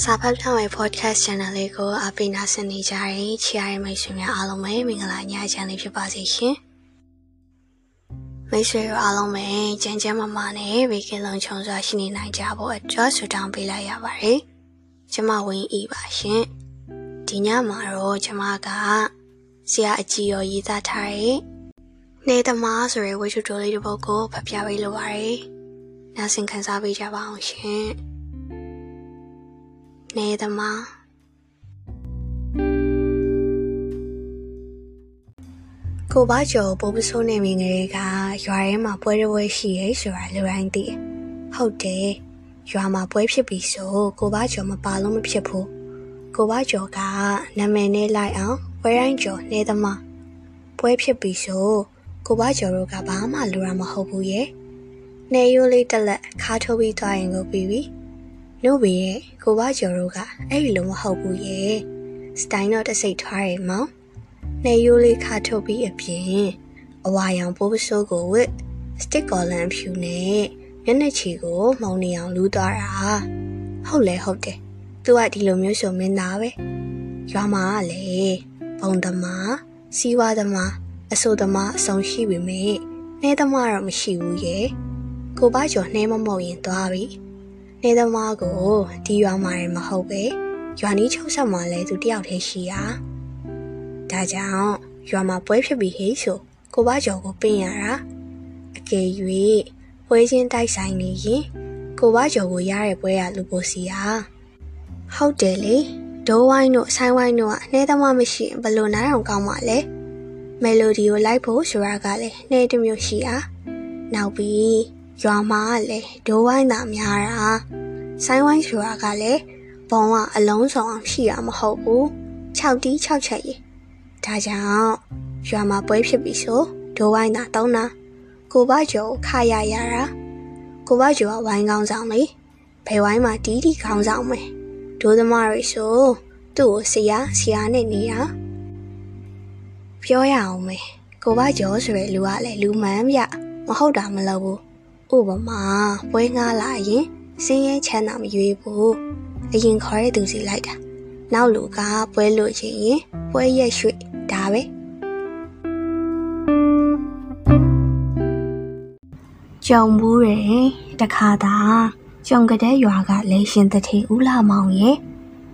စာဖတ်ဖြောင်းရဲ့ podcast channel လေးကိုအပိနာဆင်နေကြတဲ့ချီရတဲ့မိတ်ဆွေများအားလုံးပဲမင်္ဂလာညချမ်းလေးဖြစ်ပါစေရှင်။မိတ်ဆွေတို့အားလုံးပဲကြမ်းကြမ်းမမနဲ့ဝေကင်းလုံးချုံစွာရှိနေနိုင်ကြဖို့အတွက်ဆုတောင်းပေးလိုက်ရပါတယ်။ကျမဝင်းဤပါရှင်။ဒီညမှာတော့ကျမကဆရာအကြီးရောရေးသားထားတဲ့နေသမားဆိုတဲ့ဝိထုတိုလေးတစ်ပုဒ်ကိုဖတ်ပြပေးလိုပါတယ်။နားဆင်ခံစားပေးကြပါအောင်ရှင်။ နေသမားကိုဘာကျော်ပိုးပစိုးနေမိငယ်ကရွာထဲမှာပွဲတစ်ပွဲရှိရဲဆိုတာလူတိုင်းသိဟုတ်တယ်ရွာမှာပွဲဖြစ်ပြီဆိုကိုဘာကျော်မပါလို့မဖြစ်ဘူးကိုဘာကျော်ကနာမည်နဲ့လိုက်အောင်ပွဲတိုင်းကျော်နေသမားပွဲဖြစ်ပြီဆိုကိုဘာကျော်တို့ကဘာမှလူရမဟုတ်ဘူးရဲ့နေရိုးလေးတက်လက်ခါထိုးပြီးသွားရင်ကိုပြီးပြီ နှုတ်ပေရဲ့ကိုဘကျော်တို့ကအဲ့ဒီလိုမဟုတ်ဘူးရဲ့စတိုင်တော့တစိတ်ထွားရမောင်နေရိုးလေးခါထုတ်ပြီးအပြင်အဝါရောင်ပိုးပစိုးကိုဝစ်စတစ်ကော်လန်ဖြူနဲ့မျက်နှာချီကိုမှုံနေအောင်လူးသွားတာဟုတ်လဲဟုတ်တယ်သူကဒီလိုမျိုးဆိုမင်းသားပဲရွာမှာကလေဘုံသမားစီးဝါသမားအဆိုသမားအဆုံးရှိပြီမေနှဲသမားတော့မရှိဘူးရဲ့ကိုဘကျော်နှဲမမောက်ရင်သွားပြီ နေသမားကိုဒီရွာမှာလည်းမဟုတ်ပဲရွာနီးချုပ်ဆက်မှာလဲသူတယောက်တည်းရှိတာဒါကြောင့်ရွာမှာပွဲဖြစ်ပြီးဟေးဆိုကိုဘကျော်ကိုပင်ရတာအကယ်၍ပွဲချင်းတိုက်ဆိုင်နေရင်ကိုဘကျော်ကိုရတဲ့ပွဲရလူပိုစီယာဟုတ်တယ်လေဒိုးဝိုင်းတို့ဆိုင်းဝိုင်းတို့ကနှဲသမားမရှိရင်ဘလို့နိုင်အောင်ကောင်းပါလဲမယ်လိုဒီကိုလိုက်ဖို့ဆိုတာကလည်းနှဲတစ်မျိုးရှိတာနောက်ပြီး ရွာမှာကလည်းဒိုးဝိုင်းသာများတာဆိုင်းဝိုင်းဆိုတာကလည်းဘုံကအလုံးစုံအောင်ရှိတာမဟုတ်ဘူး6တီး6ချက်ရေဒါကြောင့်ရွာမှာပွဲဖြစ်ပြီဆိုဒိုးဝိုင်းသာတောင်းတာကိုဘကျော်ခါရရတာကိုဘကျော်ကဝိုင်းကောင်းဆောင်လေဘယ်ဝိုင်းမှာတီးတီကောင်းဆောင်မယ်ဒိုးသမားတွေဆိုသူ့ကိုဆရာဆရာနဲ့နေတာပြောရအောင်မယ်ကိုဘကျော်ဆိုတဲ့လူကလည်းလူမှန်ဗျမဟုတ်တာမလုပ်ဘူး ဥပမာပွဲငားလာရင်စင်းရဲချမ်းသာမရွေးဘူးအရင်ခေါ်တဲ့သူစီလိုက်တာနောက်လူကပွဲလို့ချင်ရင်ပွဲရက်ရွှေ့ဒါပဲကြုံဘူးတယ်တခါသာကြုံကြတဲ့ရွာကလေရှင်တထေဦးလာမောင်ရဲ့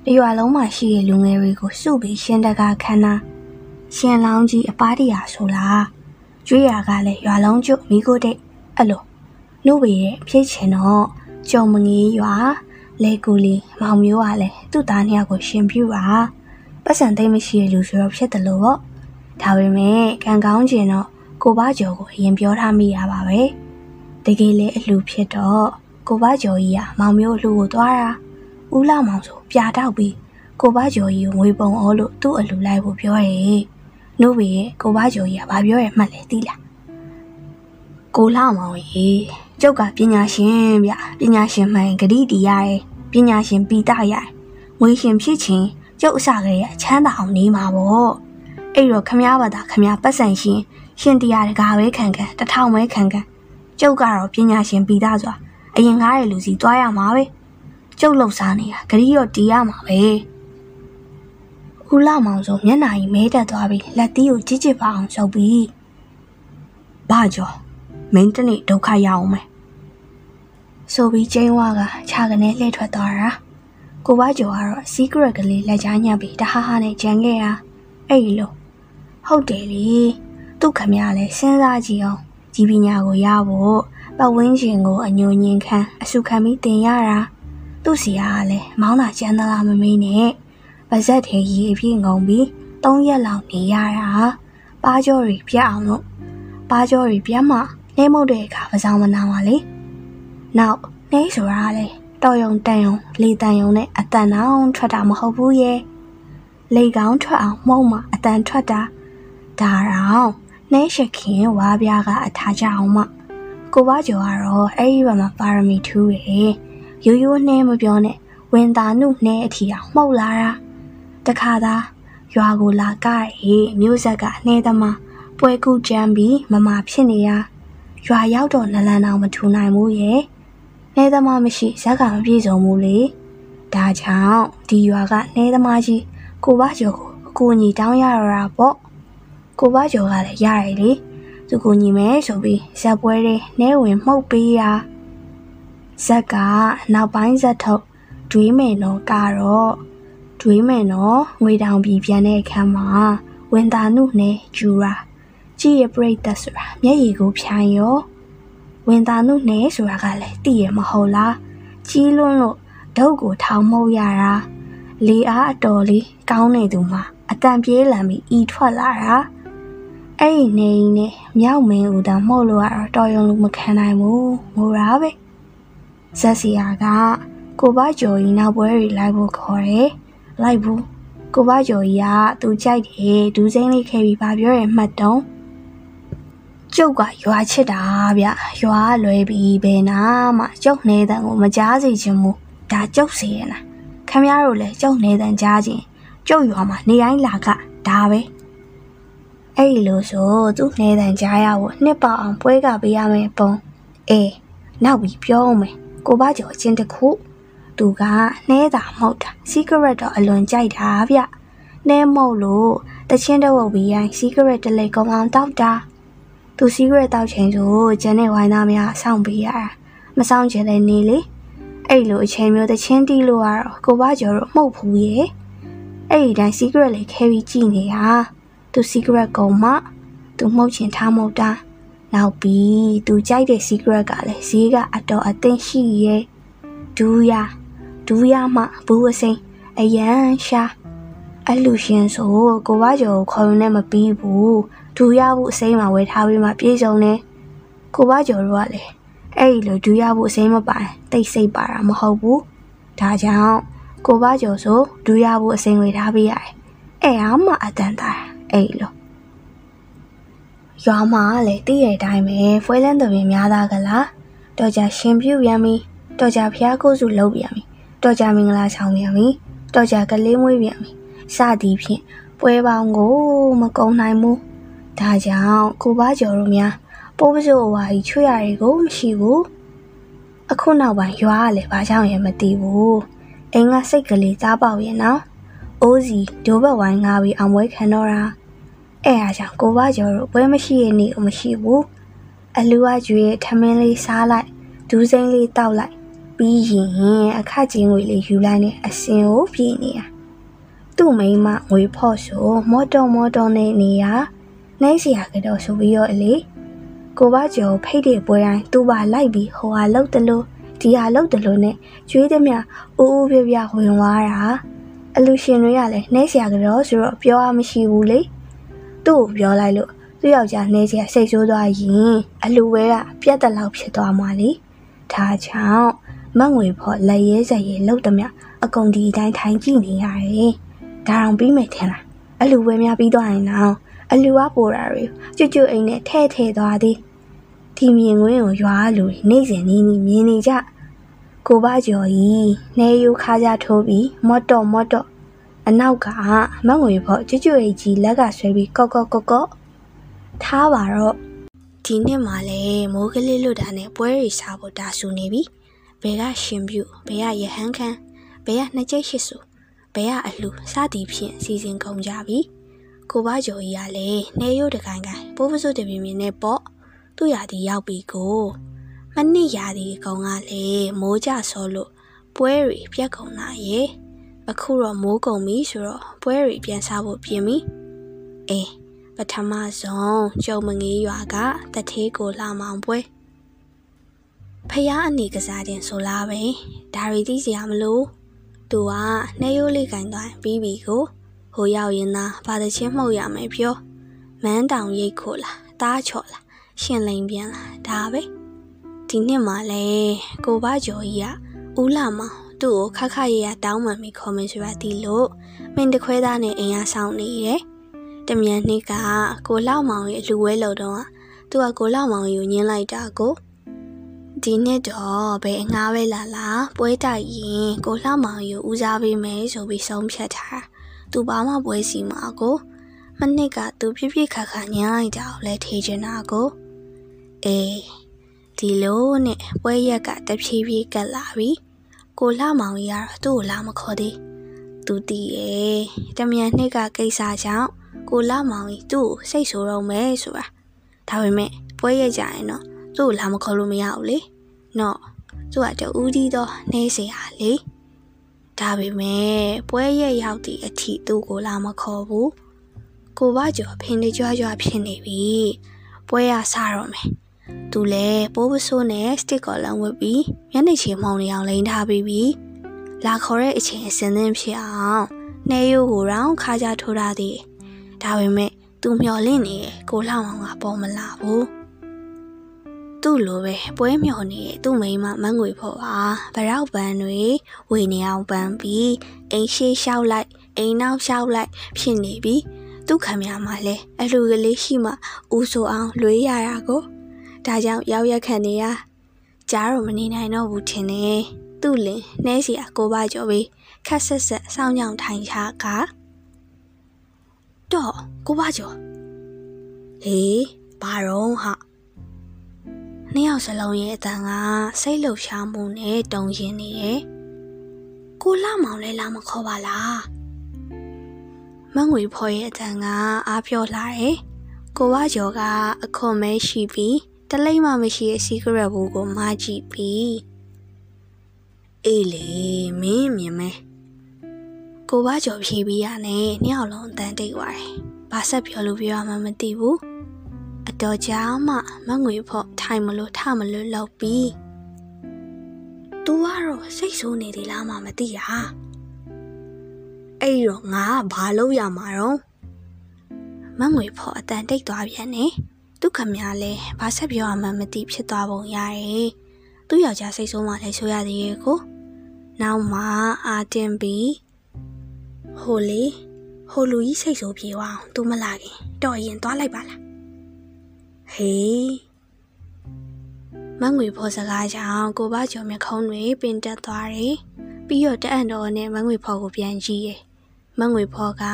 တရွာလုံးမှာရှိတဲ့လူငယ်တွေကိုစုပြီးရှင်တကာခန်းနာရှင်လောင်းကြီးအပါးတရာဆိုလားကျွေးရကလည်းရွာလုံးကျွမိကိုတိတ်အဲ့လို နှုတ်ပေရဲ့ဖြစ်ချင်တော့ကြုံမငေးရွာလေကူလီမောင်မျိုးကလည်းသူ့သားနှစ်ယောက်ကိုရှင်ပြူတာပတ်စံသိမ့်မရှိတဲ့လူဆိုတော့ဖြစ်တယ်လို့ပေါ့ဒါပေမဲ့ကံကောင်းကျင်တော့ကိုဘကျော်ကိုအရင်ပြောထားမိရပါပဲတကယ်လေအလှဖြစ်တော့ကိုဘကျော်ကြီးကမောင်မျိုးအလှကိုသွားတာဦးလာမောင်ဆိုပြာတော့ပြီးကိုဘကျော်ကြီးကိုငွေပုံအောလို့သူ့အလှလိုက်ဖို့ပြောတယ်နှုတ်ပေရဲ့ကိုဘကျော်ကြီးကဘာပြောရမှတ်လဲသိလားကိုလာမောင်ကြီး ကျုပ်ကပညာရှင်ဗျပညာရှင်မှန်ဂတိတီးရတယ်ပညာရှင်ပီတာရတယ်ငွေရှင်ဖြစ်ချင်းကျုပ်အစကလေးအချမ်းသာအောင်နေမှာပေါ့အဲ့တော့ခမားဘာသာခမားပတ်စံရှင်ရှင်တရားတကာပဲခံခံတထောင်ပဲခံခံကျုပ်ကတော့ပညာရှင်ပီတာဆိုတာအရင်ကားတဲ့လူစီသွားရမှာပဲကျုပ်လှုပ်ရှားနေတာဂတိတော့တီးရမှာပဲဦးလာမောင်ဆိုမျက်နှာကြီးမဲတက်သွားပြီးလက်သီးကိုကြစ်ကြစ်ပါအောင်ရှုပ်ပြီးဘာကြော မင်းတနေ့ဒုက္ခရအောင်မယ်ဆိုပြီးကျင်းဝါကခြာကနေလှည့်ထွက်သွားတာကိုဘကျော်ကတော့ secret ကလေးလက်ချညပ်ပြီးတဟားဟားနဲ့ကြံခဲ့တာအဲ့ဒီလိုဟုတ်တယ်လေသူ့ခမရလဲစဉ်းစားကြည့်အောင်ဒီပညာကိုရဖို့ပတ်ဝန်းကျင်ကိုအညိုညင်ခံအစုခံပြီးတင်ရတာသူ့စီကလည်းမောင်းတာကျန်းသလားမမေးနဲ့ပါဇက်ထဲရေအပြည့်ငုံပြီး၃ရက်လောက်နေရတာပါကြောတွေပြတ်အောင်လို့ပါကြောတွေပြတ်မှ နှဲမုတ်တဲ့အခါပစောင်းမနာပါလေနောက်နှဲဆိုတာလေတော်ယုံတန်ယုံလေတန်ယုံနဲ့အတန်အောင်ထွက်တာမဟုတ်ဘူးရဲ့လေကောင်းထွက်အောင်မှုံမှအတန်ထွက်တာဒါတော့နှဲရှခင်ဝါပြားကအထားကြအောင်မှကိုဘကျော်ကတော့အဲ့ဒီဘက်မှာပါရမီထူးတယ်ရိုးရိုးနှဲမပြောနဲ့ဝင်တာနုနှဲအထီအောင်မှုတ်လာတာတခါသာရွာကိုလာကြရဲ့မျိုးဆက်ကနှဲသမားပွဲကူကြမ်းပြီးမမဖြစ်နေရ ရွာရောက်တော့နလန်အောင်မထူနိုင်ဘူးရဲ့နေသမားမရှိဇက်ကမပြေဆုံးဘူးလေဒါကြောင့်ဒီရွာကနှဲသမားကြီးကိုဘကျော်ကိုအကူအညီတောင်းရတော့တာပေါ့ကိုဘကျော်ကလည်းရတယ်လေသူကူညီမယ်ဆိုပြီးဇက်ပွဲတွေနှဲဝင်မှုတ်ပေးရဇက်ကနောက်ပိုင်းဇက်ထုတ်ဒွေးမယ်နော်ကတော့ဒွေးမယ်နော်ငွေတောင်ပြည်ပြန်တဲ့အခန်းမှာဝင်တာနုနဲ့ဂျူရာ ကြည့်ရပြိတ်သက်ဆိုတာမျက်ရည်ကိုဖြန်းရောဝင်တာနုနဲ့ဆိုတာကလည်းတည်ရမဟုတ်လားကြီးလွန်းလို့ဒုတ်ကိုထောင်မှုတ်ရတာလေအားအတော်လေးကောင်းနေသူမှာအတန်ပြေးလန်ပြီးဤထွက်လာတာအဲ့ဒီနေကြီးနဲ့မြောက်မင်းဦးတာမှုတ်လို့ကတော့တော်ရုံလို့မခံနိုင်ဘူးငိုတာပဲဇက်စီယာကကိုဘကျော်ကြီးနောက်ပွဲတွေလိုက်ဖို့ခေါ်တယ်လိုက်ဘူးကိုဘကျော်ကြီးကသူကြိုက်တယ်ဒူးစိမ့်လေးခဲပြီးပါပြောရမှတ်တုံး ကျုပ်ကရွာချစ်တာဗျရွာလွယ်ပြီးဘယ်နာမှကျုပ်နေတဲ့ကိုမကြားစေချင်ဘူးဒါကျုပ်စီရနာခမရတို့လည်းကျုပ်နေတဲ့ကြားချင်းကျုပ်ရွာမှာနေတိုင်းလာကဒါပဲအဲ့ဒီလိုဆိုသူ့နေတဲ့ကြားရဖို့နှစ်ပေါအောင်ပွဲကပေးရမယ်ပုံအေးနောက်ပြီးပြောမယ်ကိုဘကျော်ချင်းတခုသူကနှဲတာမဟုတ်တာ secret တော့အလွန်ကြိုက်တာဗျနှဲမဟုတ်လို့တချင်းတဝုတ်ပြီးရင် secret တလေကောင်းအောင်တောက်တာ သူ secret တောက်ချိန်ဆိုကျန်တဲ့ဝိုင်းသားများစောင့်ပေးရတာမစောင့်ချင်တဲ့နေလေအဲ့လိုအချိန်မျိုးတချင်းတီးလို့ကတော့ကိုဘကျော်တို့မှုတ်ဖူးရဲ့အဲ့ဒီတိုင်း secret လေးခဲပြီးကြည့်နေတာသူ secret ကုံမှသူမှုတ်ချင်ထားမှုတ်တာနောက်ပြီးသူကြိုက်တဲ့ secret ကလည်းဈေးကအတော်အသင့်ရှိရဲ့ဒူးရဒူးရမှဘူးအစိမ်းအရန်ရှာအလူရှင်ဆိုကိုဘကျော်ကိုခေါ်ရုံနဲ့မပြီးဘူး ဒူးရဖို့အစိမ်းမှာဝယ်ထားပြီးမှပြေဆုံးနေကိုဘကျော်တို့ကလည်းအဲ့ဒီလိုဒူးရဖို့အစိမ်းမပိုင်တိတ်ဆိတ်ပါတာမဟုတ်ဘူးဒါကြောင့်ကိုဘကျော်ဆိုဒူးရဖို့အစိမ်းဝယ်ထားပေးရတယ်အဲ့အားမှအတန်တာအဲ့လိုရွာမှာလည်းတည့်ရတဲ့အတိုင်းပဲဖွဲလန်းတပင်များသားကလားတော့ကြရှင်ပြုတ်ရမ်းပြီးတော့ကြဖျားကိုစုလုပ်ပြန်ပြီတော့ကြမင်္ဂလာဆောင်ပြန်ပြီတော့ကြကလေးမွေးပြန်ပြီစသည်ဖြင့်ပွဲပေါင်းကိုမကုံနိုင်ဘူး ဒါကြောင့်ကိုဘကျော်တို့များပိုးပစိုးဝါကြီးချွေရတွေကိုမရှိဘူးအခုနောက်ပိုင်းရွာကလည်းဘာကြောင့်ရဲမသိဘူးအိမ်ကစိတ်ကလေးသားပေါက်ရဲ့နော်အိုးစီဒိုးဘက်ဝိုင်းငါပြီးအောင်ပွဲခံတော့တာအဲ့အားကြောင့်ကိုဘကျော်တို့ပွဲမရှိရဲ့နေ့ကိုမရှိဘူးအလူအကျွေးထမင်းလေးစားလိုက်ဒူးစိမ့်လေးတောက်လိုက်ပြီးရင်အခကျင်းငွေလေးယူလိုက်နဲ့အစင်ကိုပြေးနေတာသူ့မိန်းမငွေဖော့ဆိုမော်တော်မော်တော်နဲ့နေရ နိုင်စီရကတော့ဆိုပြီးတော့အလေကိုဘကျော်ဖိတ်တဲ့ပွဲတိုင်းသူ့ပါလိုက်ပြီးဟိုဟာလှုပ်တယ်လို့ဒီဟာလှုပ်တယ်လို့နဲ့ကျွေးသည်မြအိုးအိုးပြပြဝင်သွားတာအလူရှင်တွေကလည်းနှဲဆရာကတော့ဆိုတော့ပြောရမရှိဘူးလေသူ့ကိုပြောလိုက်လို့သူ့ယောက်ျားနှဲဆရာစိတ်ဆိုးသွားရင်အလူဝဲကပြတ်တလောက်ဖြစ်သွားမှလေဒါကြောင့်မတ်ငွေဖော်လက်ရဲစက်ရဲလှုပ်သည်မြအကုန်ဒီအတိုင်းထိုင်ကြည့်နေရတယ်ဒါအောင်ပြီးမယ်ထင်လားအလူဝဲများပြီးသွားရင်တော့ အလူဝပိုတာတွေကျွတ်ကျွတ်အိမ်နဲ့ထဲထဲသွားသည်ဒီမြင်ကွင်းကိုရွာလူနေစဉ်နီးနီးမြင်နေကြကိုဘကျော်ကြီးနေယူခါကြထိုးပြီးမော့တော့မော့တော့အနောက်ကမငွေဖို့ကျွတ်ကျွတ်အိတ်ကြီးလက်ကဆွဲပြီးကော့ကော့ကော့ကော့ထားပါတော့ဒီနှစ်မှလည်းမိုးကလေးလွတ်တာနဲ့ပွဲရီစားဖို့တာဆူနေပြီဘယ်ကရှင်ပြုဘယ်ကရဟန်းခန်းဘယ်ကနှစ်ကျိတ်ရှိစုဘယ်ကအလှစသည်ဖြင့်စီစဉ်ကုန်ကြပြီ ကိုဘကျော်ကြီးကလည်းနေရုတ်တကိုင်းကိုင်းပိုးပစိုးတပြင်းပြင်းနဲ့ပေါ့သူ့ရာဒီရောက်ပြီကိုမနစ်ရာဒီကောင်ကလည်းမိုးကြဆောလို့ပွဲတွေပြက်ကုန်လာရဲ့အခုတော့မိုးကုန်ပြီဆိုတော့ပွဲတွေပြန်စားဖို့ပြင်ပြီအေးပထမဆုံးကျုံမငေးရွာကတထေးကိုလာမောင်ပွဲဖះအနေကစားခြင်းဆိုလားပဲဒါရီသိစရာမလိုသူကနှဲရိုးလေးကင်သွားပြီးပြီကို ဟိုရောက်ရင်သာဘာတချင်းမှုတ်ရမယ်ပြောမန်းတောင်ရိတ်ခိုလားတားချော်လားရှင်လိန်ပြန်လားဒါပဲဒီနှစ်မှလဲကိုဘကျော်ကြီးကဦးလာမောင်သူ့ကိုခက်ခက်ရရတောင်းမှန်ပြီးခေါ်မယ်ဆိုတာဒီလို့မင်းတခွဲသားနဲ့အင်အားဆောင်နေတယ်တမြန်နှစ်ကကိုလောက်မောင်ရဲ့အလူဝဲလုံတော့သူကကိုလောက်မောင်ကိုညင်းလိုက်တာကိုဒီနှစ်တော့ဘယ်အငားပဲလာလာပွဲတိုက်ရင်ကိုလှမောင်ကိုဦးစားပေးမယ်ဆိုပြီးဆုံးဖြတ်ထား သူဘာမှပွဲစီမှာကိုမနစ်ကသူပြပြခါခါညင်းလိုက်တာကိုလည်းထေချင်တာကိုအေးဒီလိုနဲ့ပွဲရက်ကတဖြည်းဖြည်းကတ်လာပြီ ကိုလှမောင်ကြီးကတော့သူ့ကိုလာမခေါ်သေးသူတည်ရဲ့တမြန်နှစ်ကကိစ္စကြောင့်ကိုလှမောင်ကြီးသူ့ကိုစိတ်ဆိုးတော့မယ်ဆိုတာဒါပေမဲ့ပွဲရကြရင်တော့သူ့ကိုလာမခေါ်လို့မရဘူးလေနော်သူကတူးကြီးတော့နေเสียလေ ဒါပေမဲ့ပွဲရရောက်သည့်အထိသူ့ကိုလာမခေါ်ဘူးကိုဘကျော်ဖင်နေကြွကြွဖြစ်နေပြီပွဲရစတော့မယ်သူလည်းပိုးပစိုးနဲ့စတစ်ကော်လန်ဝတ်ပြီးမျက်နှာချေမှုံနေအောင်လိန်ထားပြီးပြီလာခေါ်တဲ့အချိန်အစင်းသင်းဖြစ်အောင်နှဲရိုးကိုရောင်းခါကြထိုးထားသည်ဒါပေမဲ့သူမျော်လင့်နေကိုလှောင်အောင်ကပေါ်မလာဘူး သူ့လိုပဲပွဲမျောနေတဲ့သူ့မိန်းမမငွေဖို့ပါဗရောက်ပန်းတွေဝေနေအောင်ပန်းပြီးအိမ်ရှိလျှောက်လိုက်အိမ်နောက်လျှောက်လိုက်ဖြစ်နေပြီးသူ့ခံရမှာလဲအလှကလေးရှိမှဦးဆိုအောင်လွေးရတာကိုဒါကြောင့်ရောက်ရက်ခံနေရကြားတော့မနေနိုင်တော့ဘူးထင်တယ်သူ့လင်နှဲစီအကိုပါကြော်ပြီးခက်ဆက်ဆက်စောင်းကြောင်ထိုင်ချကတော့ကိုပါကြော်ဟေးဘာတော့ဟာ နှစ်ယောက်စလုံးရဲ့အတန်ကစိတ်လှုပ်ရှားမှုနဲ့တုံရင်နေတယ်ကိုလာမောင်လဲလာမခေါ်ပါလားမငွေဖော်ရဲ့အတန်ကအားပြောလာတယ်ကိုဝါကျော်ကအခွန်မဲရှိပြီးတလိမ့်မှမရှိတဲ့ secret ဘူးကိုမကြည့်ပြီးအေးလေမင်းမြင်မဲကိုဝါကျော်ဖြေးပြီးရနဲ့နှစ်ယောက်လုံးအတန်တိတ်သွားတယ်ဘာဆက်ပြောလို့ပြောရမှမသိဘူးအ တော်ကြာမှမငွေဖို့ထိုင်မလို့ထမလို့လောက်ပြီးသူကတော့စိတ်ဆိုးနေသေးလားမှမသိရအဲ့တော့ငါဘာလုပ်ရမှာတော့မငွေဖို့အတန်တိတ်သွားပြန်နေသူခမရလဲဘာဆက်ပြောရမှမသိဖြစ်သွားပုံရတယ်သူ့ယောက်ျားစိတ်ဆိုးမှလည်းဆိုရသေးရဲ့ကိုနောက်မှအာတင်ပြီးဟိုလေဟိုလူကြီးစိတ်ဆိုးပြေအောင်သူမလာခင်တော်ရင်သွားလိုက်ပါလား ဟေးမငွေဖော်စကားကြောင့်ကိုဘကျော်မျက်ခုံးတွေပင်တက်သွားတယ်ပြီးတော့တအံ့တော်နဲ့မငွေဖော်ကိုပြန်ကြည့်ရဲ့မငွေဖော်က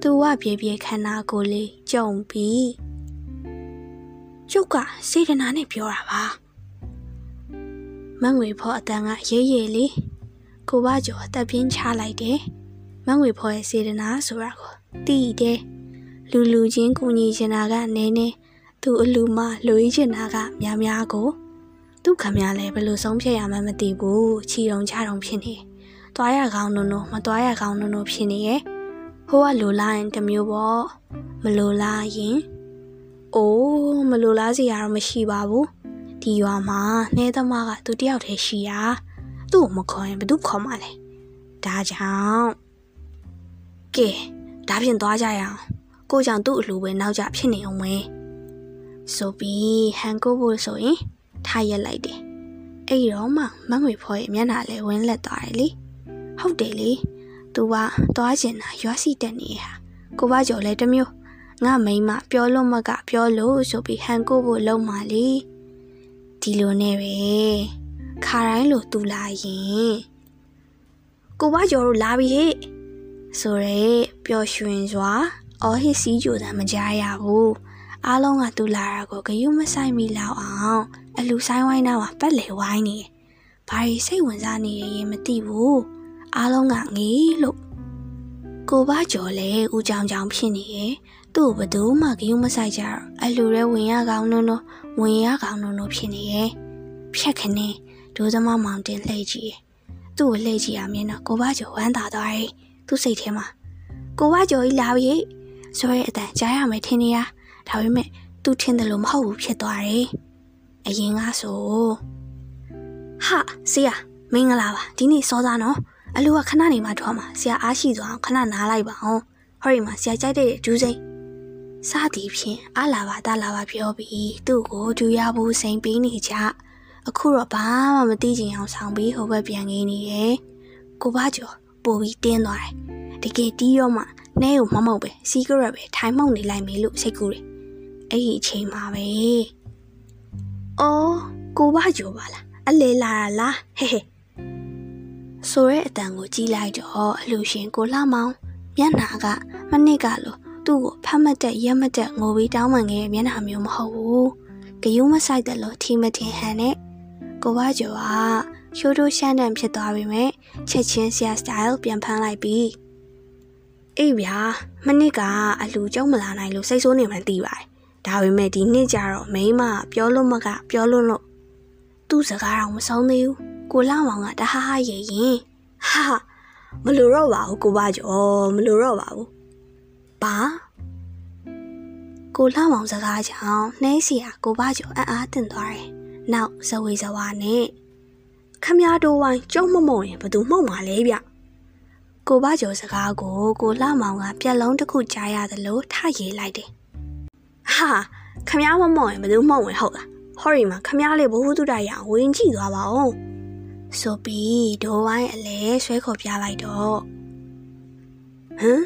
သူ့ဝပြေပြေခန္ဓာကိုယ်လေးကြုံပြီးကျုပ်ကစေတနာနဲ့ပြောတာပါမငွေဖော်အတန်ကရေးရေးလေးကိုဘကျော်အသက်ပြင်းချလိုက်တယ်မငွေဖော်ရဲ့စေတနာဆိုတာကိုတီးတယ်လူလူချင်းကူညီချင်တာကနည်းနည်း သူအလူမလူကြီးချင်တာကများများကိုသူခမရလဲဘယ်လိုဆုံးဖြတ်ရမှမသိဘူးချီုံချတုံဖြစ်နေသွားရကောင်းနုံနုံမသွားရကောင်းနုံနုံဖြစ်နေရဲ့ဟိုကလိုလားရင်တမျိုးပေါ့မလိုလားရင်အိုးမလိုလားစီရတော့မရှိပါဘူးဒီရွာမှာနှဲသမားကသူတယောက်တည်းရှိတာသူ့ကိုမခေါ်ရင်ဘယ်သူခေါ်မှလဲဒါကြောင့်ကဲဒါဖြင့်သွားကြရအောင်ကိုကြောင့်သူ့အလူပဲနောက်ကြဖြစ်နေအောင်မယ် ဆိုပြီးဟန်ကိုဖို့ဆိုရင်ထားရက်လိုက်တယ်အဲ့တော့မှမငွေဖော်ရဲ့မျက်နှာလဲဝင်းလက်သွားတယ်လေဟုတ်တယ်လေသူကသွားကျင်တာရွာစီတက်နေဟာကိုဘကျော်လဲတမျိုးငါမိမပြောလို့မကပြောလို့ဆိုပြီးဟန်ကိုဖို့လုံးမာလေဒီလိုနဲ့ပဲခါတိုင်းလိုသူလာရင်ကိုဘကျော်တို့လာပြီဟဲ့ဆိုရဲပျော်ရွှင်စွာအော်ဟစ်စီးကြိုတာမကြားရဘူး အားလုံးကသူလာတာကိုဂယုမဆိုင်မိလောက်အောင်အလူဆိုင်ဝိုင်းနာမှာပတ်လေဝိုင်းနေဘာရီစိတ်ဝင်စားနေရင်မသိဘူးအားလုံးကငေးလို့ကိုဘကျော်လဲဦးကြောင်ကြောင်ဖြစ်နေရဲ့သူ့ဘသူမှဂယုမဆိုင်ကြတော့အလူရဲဝင်ရကောင်းလို့လို့ဝင်ရကောင်းလို့လို့ဖြစ်နေရဲ့ဖြက်ခနေဒိုးသမားမောင်တင်လှည့်ကြည့်သူ့ကိုလှည့်ကြည့်ရမြင်တော့ကိုဘကျော်ဝမ်းသာသွားတယ်သူ့စိတ်ထဲမှာကိုဘကျော်ကြီးလာပြီဆိုရဲအတန်ကြားရမယ်ထင်နေရ ဒါပေမဲ့သူထင်တယ်လို့မဟုတ်ဘူးဖြစ်သွားတယ်အရင်ကဆိုဟာဆရာမင်္ဂလာပါဒီနေ့စောသားနော်အလူကခဏနေမှထွက်မှာဆရာအားရှိသွားအောင်ခဏနားလိုက်ပါအောင်ဟောဒီမှာဆရာကြိုက်တဲ့ဒူးစိမ့်စသည်ဖြင့်အလာပါတလာပါပြောပြီးသူ့ကိုဒူရဘူးစိန်ပေးနေကြအခုတော့ဘာမှမသိချင်အောင်ဆောင်ပြီးဟိုဘက်ပြန်ငင်းနေရဲ့ကိုဘကျော်ပို့ပြီးတင်းသွားတယ်တကယ်တီးတော့မှနဲကိုမမောက်ပဲစီကရက်ပဲထိုင်မောက်နေလိုက်မေလို့စိတ်ကူတယ် အဲ့ဒီအချိန်မှာပဲအော်ကိုဘကျော်ပါလားအလဲလာလားဟဲဟဲဆိုရဲအတန်ကိုကြီးလိုက်တော့အလူရှင်ကိုလှမောင်မျက်နှာကမနစ်ကလို့သူ့ကိုဖတ်မတက်ရက်မတက်ငိုပြီးတောင်းပန်ခဲ့မျက်နှာမျိုးမဟုတ်ဘူးဂယုမဆိုင်တယ်လို့ထီမထင်ဟန်နဲ့ကိုဘကျော်ကရှိုးထိုးရှမ်းတန်ဖြစ်သွားပြီမဲ့ချက်ချင်းဆရာစတိုင်ပြန်ဖမ်းလိုက်ပြီအေးဗျာမနစ်ကအလူကျုံမလာနိုင်လို့စိတ်ဆိုးနေမှသိပါတယ် ဒါပေမဲ့ဒီနှစ်ကျတော့မိမပြောလို့မကပြောလို့လို့သူ့စကားတော့မဆုံးသေးဘူးကိုလာမောင်ကတဟဟရေရင်ဟာမလို့တော့ပါဘူးကိုဘကျော်မလို့တော့ပါဘူးဘာကိုလာမောင်စကားကြောင့်နှဲစီယာကိုဘကျော်အံ့အားတင်သွားတယ်နောက်ဇဝေဇဝါနဲ့ခမည်းတော်ဝိုင်းကျုံမမုံရင်ဘသူမှုံမှာလဲဗျကိုဘကျော်စကားကိုကိုလာမောင်ကပြက်လုံးတစ်ခုကြားရသလိုထရေးလိုက်တယ် ဟာခမည်းမမုံရင်ဘသူမှုံဝင်ဟုတ်လားဟော်ရီမှာခမည်းလေးဘိုးဘုဒ္ဓရအောင်ဝင်ကြည့်သွားပါဦးဆိုပြီးဒိုးဝိုင်းအလဲဆွဲခေါ်ပြလိုက်တော့ဟမ်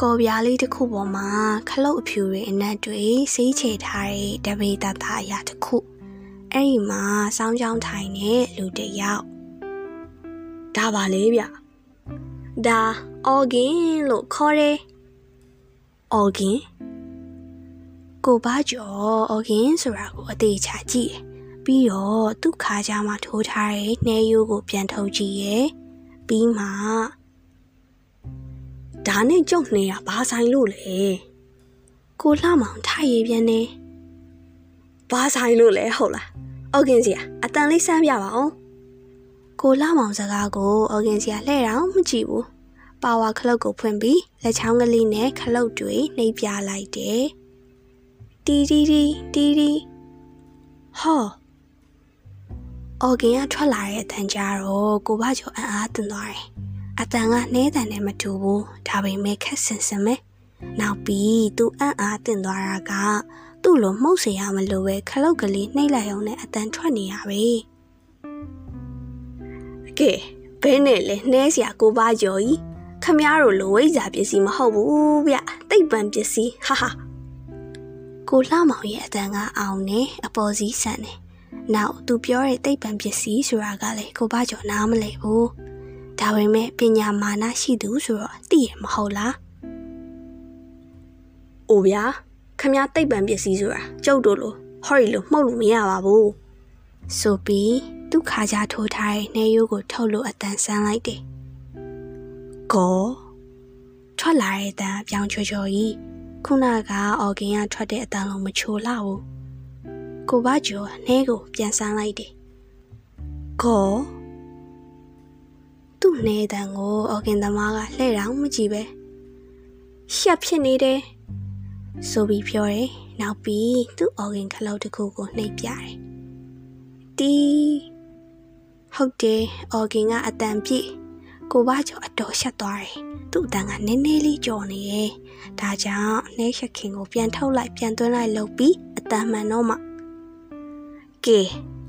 ကော်ပြားလေးတစ်ခုပေါ်မှာခလုတ်အဖြူတွေအနက်တွေစီးချေထားတဲ့တပေတသားအရာတစ်ခုအဲ့ဒီမှာစောင်းချောင်းထိုင်တဲ့လူတစ်ယောက်ဒါပါလေဗျဒါအော်ဂင်လို့ခေါ်တယ်အော်ဂင် ကိုပါကျော်အော်ဂင်ဆိုတာကိုအသေးချာကြည့်ပြီးတော့သူ့ခါကြားမှာထိုးထားတဲ့နှဲရိုးကိုပြန်ထုတ်ကြည့်ရဲ့ပြီးမှဒါနဲ့ကြုံနေရဘာဆိုင်လို့လဲကိုလှမောင်ထားရည်ပြန်နေဘာဆိုင်လို့လဲဟုတ်လားအော်ကင်စီယာအတန်လေးစမ်းပြပါအောင်ကိုလှမောင်စကားကိုအော်ကင်စီယာလှဲ့တော့မကြည့်ဘူးပါဝါခလုတ်ကိုဖွင့်ပြီးလက်ချောင်းကလေးနဲ့ခလုတ်တွေနှိပ်ပြလိုက်တယ် တီတီတီတီတီဟောအော်ဂင်ကထွက်လာတဲ့အတန်ကြတော့ကိုဘကျော်အံ့အားသင့်သွားတယ်အတန်ကနှဲတန်နဲ့မတူဘူးဒါပေမဲ့ခက်ဆင်ဆင်ပဲနောက်ပြီးသူအံ့အားတင်သွားတာကသူ့လိုမှုတ်เสียရမလို့ပဲခလုတ်ကလေးနှိမ့်လိုက်အောင်နဲ့အတန်ထွက်နေရပဲကဲဘဲနဲ့လဲနှဲเสียကိုပါကြော်ကြီးခမည်းတော်လိုဝိဇာပစ္စည်းမဟုတ်ဘူးဗျတိတ်ပံပစ္စည်းဟာဟာ ကိုလှမောင်ရဲ့အတန်ကအောင်နေအပေါ်စီးဆန်နေနောက်သူပြောတဲ့တိတ်ပံပစ္စည်းဆိုတာကလည်းကိုပါကြော်နားမလဲဘူးဒါပေမဲ့ပညာမာနရှိသူဆိုတော့သိရမဟုတ်လား။အိုဗျာခမတိတ်ပံပစ္စည်းဆိုတာကျုပ်တို့လိုဟော်ရီလိုမှုတ်လို့မရပါဘူး။ဆိုပြီးသူ့ခါကြထိုးထားတဲ့နှဲရိုးကိုထုတ်လို့အတန်ဆန်းလိုက်တယ်။ကောထွက်လာတဲ့အတန်ပြောင်းချောချောကြီး ခုနကအော်ဂင်ကထွက်တဲ့အတန်လုံးမချိုလာဘူး။ကိုဘကျော်နှဲကိုပြန်ဆန်းလိုက်တယ်။ကောသူ့နေတန်ကိုအော်ကင်သမားကလှဲ့တောင်မကြည့်ပဲရှက်ဖြစ်နေတယ်ဆိုပြီးပြောတယ်နောက်ပြီးသူ့အော်ကင်ခလောက်တစ်ခုကိုနှိပ်ပြတယ်တီးဟုတ်တယ်အော်ကင်ကအတန်ပြည့် ကိုဘကျော်အတော်ရှက်သွားတယ်သူ့အတန်ကနည်းနည်းလေးကြော်နေရဲ့ဒါကြောင့်နှဲရှက်ခင်ကိုပြန်ထုတ်လိုက်ပြန်သွင်းလိုက်လုပ်ပြီးအတန်မှန်တော့မှကဲ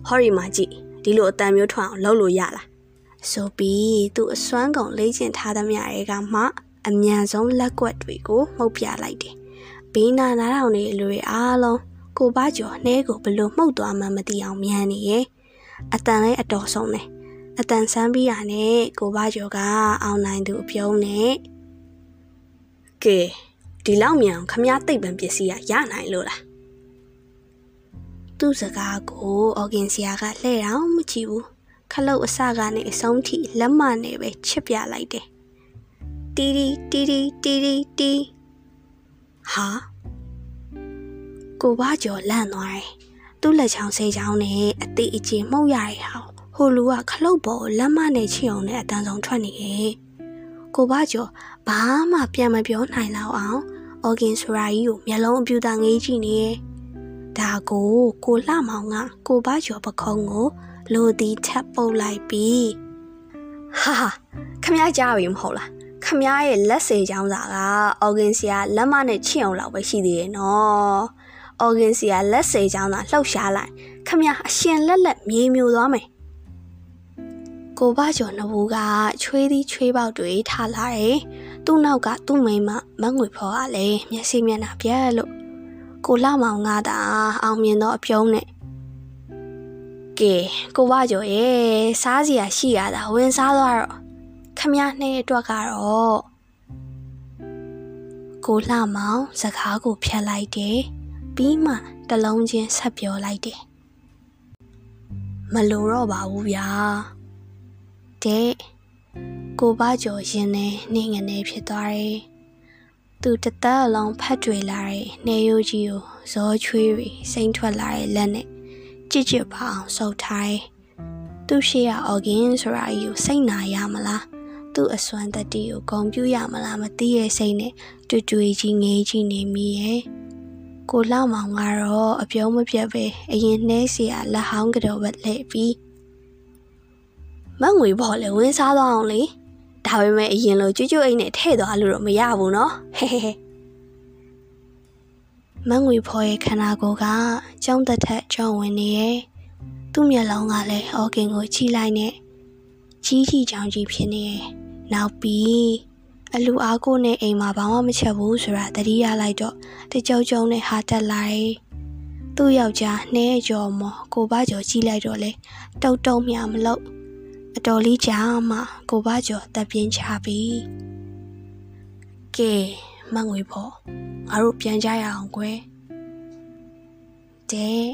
ဟော်ရီမာကြည့်ဒီလိုအတန်မျိုးထွက်အောင်လုပ်လို့ရလားဆိုပြီးသူအစွမ်းကုန်လေ့ကျင့်ထားသမျှတွေကမှအမြန်ဆုံးလက်ကွက်တွေကိုမှုတ်ပြလိုက်တယ်။ဘေးနာနားထောင်နေလူတွေအားလုံးကိုပါကျော်နှဲကိုဘလို့မှုတ်သွားမှမသိအောင်မြန်နေရဲ့။အတန်လေးအတော်ဆုံးတယ်။ အတန်ဆန်းပြီးရနဲ့ကိုပါကျော်ကအောင်နိုင်သူအပြုံးနဲ့ကဲဒီလောက်မြန်ခမရသိပ်ပံပစ္စည်းရရနိုင်လို့လားသူ့စကားကိုအော်ဂင်ဆီယာကလှဲ့အောင်မကြည့်ဘူးခလုတ်အစကနေအဆုံးထိလက်မနဲ့ပဲချစ်ပြလိုက်တယ်တီတီတီတီတီတီတီဟာကိုဘကျော်လန့်သွားတယ်သူ့လက်ချောင်းဆေးချောင်းနဲ့အသေးအကျဉ်မှုတ်ရတဲ့ဟာ ဟိုလူကခလုတ်ပေါ်လက်မနဲ့ချီအောင်နဲ့အတန်းဆုံးထွက်နေရဲ့ကိုဘကျော်ဘာမှပြန်မပြောနိုင်တော့အောင်အော်ဂင်ဆိုရာကြီးကိုမျက်လုံးအပြူတာငေးကြည့်နေရဲ့ဒါကိုကိုလှမောင်ကကိုဘကျော်ပခုံးကိုလိုသည်ထပ်ပုတ်လိုက်ပြီးဟာဟာခမကြားပြီမဟုတ်လားခမရဲ့လက်စေချောင်းစာကအော်ဂင်စီယာလက်မနဲ့ချင့်အောင်လောက်ပဲရှိသေးတယ်နော်အော်ဂင်စီယာလက်စေချောင်းသာလှုပ်ရှားလိုက်ခမအရှင်လက်လက်မြေမျိုးသွားမယ် ကိုဘကျော်နဘူးကချွေးသီးချွေးပေါက်တွေထားလာတယ်သူ့နောက်ကသူ့မိမမငွေဖော်ကလည်းမျက်စိမျက်နှာပြက်လို့ကိုလှမောင်ကသာအောင်မြင်တော့အပြုံးနဲ့ကဲကိုဝကျော်ရဲ့စားစရာရှိရတာဝင်စားသွားတော့ခမည်းနဲ့အတွက်ကတော့ကိုလှမောင်စကားကိုဖြတ်လိုက်တယ်ပြီးမှတလုံးချင်းဆက်ပြောလိုက်တယ်မလိုတော့ပါဘူးဗျာ တဲ့ကိုပါကျော်ရင်နဲ့နှင်းငနေဖြစ်သွားတယ်သူတသက်အလုံးဖတ်တွေလာတဲ့နေရိုးကြီးကိုဇောချွေးတွေစိမ့်ထွက်လာတဲ့လက်နဲ့ကြစ်ကြစ်ပါအောင်ဆုပ်ထားတယ်သူရှိရအော်ဂင်ဆိုတာကြီးကိုစိတ်နာရမလားသူ့အစွမ်းတတိကိုဂုံပြူရမလားမသိရဲ့စိတ်နဲ့တွေ့တွေ့ကြီးငေးကြီးနေမိရဲ့ကိုလောက်မောင်ကတော့အပြုံးမပြတ်ပဲအရင်နှဲစီရလက်ဟောင်းကတော်ပဲလှည့်ပြီး မငွေဘော်လေဝင်းစားသွားအောင်လေဒါပေမဲ့အရင်လိုကျွတ်ကျွတ်အိတ်နဲ့ထဲ့သွားလို့တော့မရဘူးနော်ဟဲဟဲဟဲမငွေဖော်ရဲ့ခန္ဓာကိုယ်ကကြောင်းသက်ထက်ကြောင်းဝင်နေရဲ့သူ့မျက်လုံးကလည်းအော်ဂင်ကိုချိလိုက်နဲ့ကြီးကြီးကြောင်ကြီးဖြစ်နေရဲ့နောက်ပြီးအလူအားကိုနဲ့အိမ်မှာဘာမှမချက်ဘူးဆိုတာတတိယလိုက်တော့တကြောက်ကြုံနဲ့ဟာတက်လိုက်သူ့ယောက်ျားနှဲကြော်မော်ကိုပါကြော်ကြီးလိုက်တော့လေတုတ်တုံမြမလို့ အတော်လေးကြာမှကိုပါကျော်တပ်ပြင်းချပြီကဲမငွေဖို့ငါတို့ပြန်ကြရအောင်ကွယ်တဲ့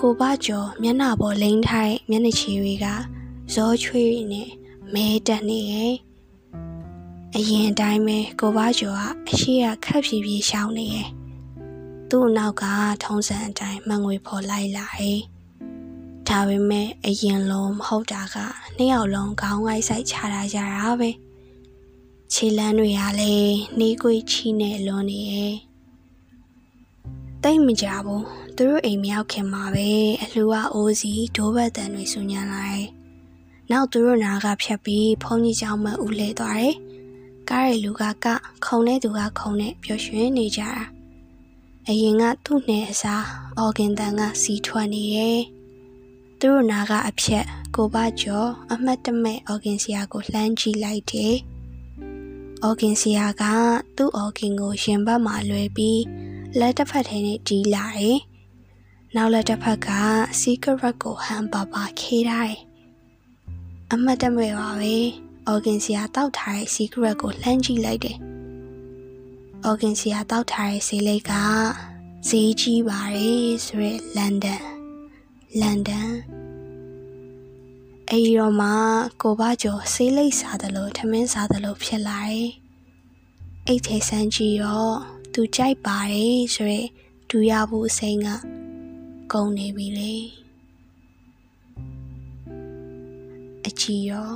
ကိုပါကျော်မျက်နှာပေါ်လိမ့်ထားတဲ့မျက်နှာချီတွေကဇောချွေးနဲ့မဲတက်နေရဲ့အရင်အတိုင်းပဲကိုပါကျော်ကအရှိရခက်ဖြည်းဖြည်းရှောင်းနေရဲ့သူ့နောက်ကထုံးစံအတိုင်းမငွေဖော်လိုက်လာတယ် ဒါပေမဲ့အရင်လုံးမဟုတ်တာကနှစ်ယောက်လုံးခေါင်းငိုက်ဆိုင်ချတာကြတာပဲခြေလန်းတွေကလည်းနှီးကွေးချီနဲ့လွန်နေရဲ့တိတ်မကြဘူးသူတို့အိမ်မရောက်ခင်မှာပဲအလှူကအိုးစီဒိုးဘက်တန်တွေဆူညံလာတယ်နောက်သူတို့နာကဖြတ်ပြီးဖုန်းကြီးเจ้าမဦးလဲသွားတယ်ကားရဲ့လူကကခုံတဲ့သူကခုံနဲ့ပျော်ရွှင်နေကြတာအရင်ကသူ့နဲ့အစားအော်ဂင်တန်ကစီထွက်နေရဲ့ သူတို့နာကအဖြက်ကိုပါကျော်အမှတ်တမဲ့အော်ဂင်ဆီယာကိုလှမ်းကြည့်လိုက်တယ်။အော်ဂင်ဆီယာကသူ့အော်ဂင်ကိုရင်ဘတ်မှာလွှဲပြီးလက်တစ်ဖက်ထဲနဲ့တီးလာတယ်။နောက်လက်တစ်ဖက်ကစီကရက်ကိုဟန်ပါပါခေးထားတယ်။အမှတ်တမဲ့ပါပဲ။အော်ဂင်ဆီယာတောက်ထားတဲ့စီကရက်ကိုလှမ်းကြည့်လိုက်တယ်။အော်ဂင်ဆီယာတောက်ထားတဲ့ဆေးလိပ်ကဈေးကြီးပါတယ်ဆိုရက်လန်ဒန်လန်ဒန် အဲဒီတော့မှကိုဘကျော်ဆေးလိပ်စားတယ်လို့ထမင်းစားတယ်လို့ဖြစ်လာတယ်အိတ်ထဲဆန်းကြည့်ရောသူကြိုက်ပါတယ်ဆိုရဲဒူရဘူးအစိမ်းကကုန်နေပြီလေအချီရော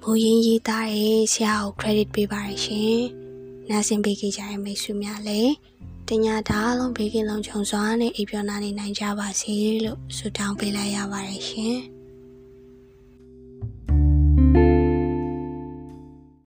မူရင်းရေးသားရဲ့ဆရာကို credit ပေးပါရရှင်နားဆင်ပေးကြတဲ့မိတ်ဆွေများလည်း တညာဒါလုံးဘေးကင်းလုံးခြုံစွာနဲ့အိပ်ပျော်နာနေနိုင်ကြပါစေလို့ဆုတောင်းပေးလိုက်ရပါတယ်ရှင်။